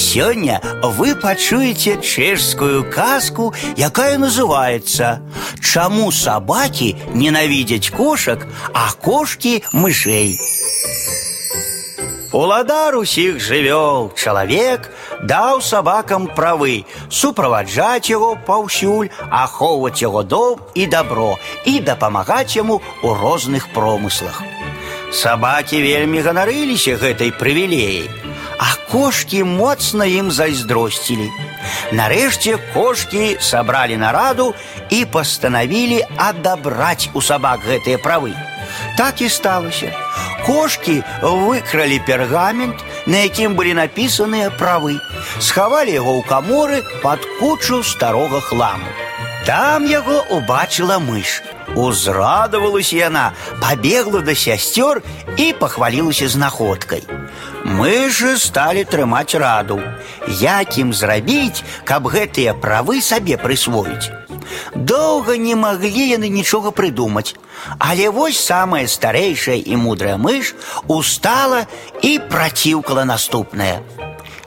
Сёння вы пачуеце чэшскую казку, якая называется «Чаму собаки ненавидят кошек, а кошки мышей». Уладар усіх жывёл чалавек даў сабакам правы суправаджаць яго паўсюль, ахоўваць яго дом і дабро і дапамагаць яму ў розных промыслах. Сабакі вельмі ганарыліся гэтай прывілеяй, а кошкі моцна ім зайздросцілі. Нарэшце кошкі сабралі нараду і пастанавілі адабраць у сабак гэтыя правы. Так і сталася. Кошки выкрали пергамент, на якім былі напісаныя правы, схавалі яго ў каморы пад кучу старога хламу. Там яго убачыла мыш. Узрадавалася яна, пабегла да сясцёр і пахвалілася знаходкай. Мышы сталі трымаць раду, як ім зрабіць, каб гэтыя правы сабе прысвоіць. Доўга не маглі яны нічога прыдумаць. Але вось самая старэйшая і мудрая мыш устала і праціўкала наступнае.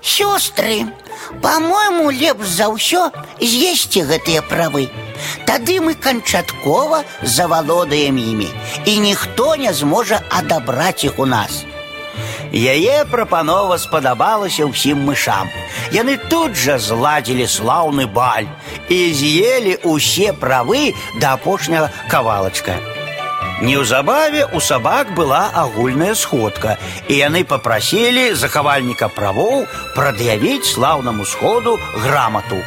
Сёстры, по-мойму, лепш за ўсё з'есці гэтыя правы. Тады мы канчаткова завалодаем імі, і ніхто не зможа адабраць іх у нас. Яе прапанова спадабалася ўсім мышам. Яны тут жа зладзілі слаўны баль і з'елі ўсе правы да апошняга кавалачка. Неўзабаве у сабак была агульная сходка, і яны папрасілі захавальніка правоў прад'явіць слаўнаму сходу грамату.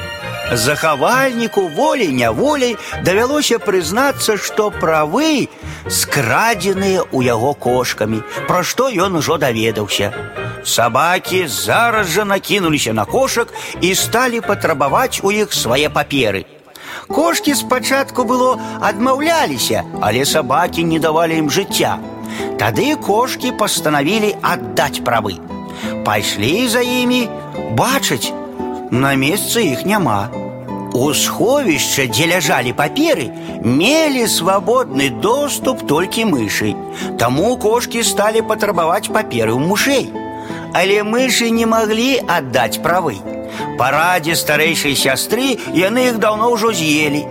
Захавальніку волей-няволей давялося прызнацца, што правы скрадзеныя ў яго кошкамі, пра што ён ужо даведаўся. Сабакі зараз жа накінуліся на кошак і сталі патрабаваць у іх свае паперы. Кошкі спачатку было адмаўляліся, але сабакі не давалі ім жыцця. Тады кошкі пастанавілі аддаць правы. Пайшлі за імі, бачаць, на месцы іх няма. У сховішча, дзе ляжалі паперы, мелі свабодны доступ толькі мышы. Таму кошкі сталі патрабаваць паперы ў мушэй. Але мышы не маглі аддаць правы. Па радзе старэйшай сястры яны іх даўно ўжо з'елі.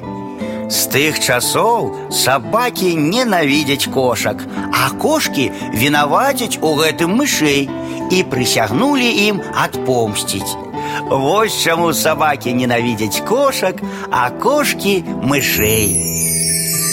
З тых часоў сабакі ненавідзяць кошак, а кошкі вінавацяць у гэтым мышэй і прысягнулі ім адпомсціць. Вось чаму сабакі ненавідзяць кошак, а кошкі мышэй.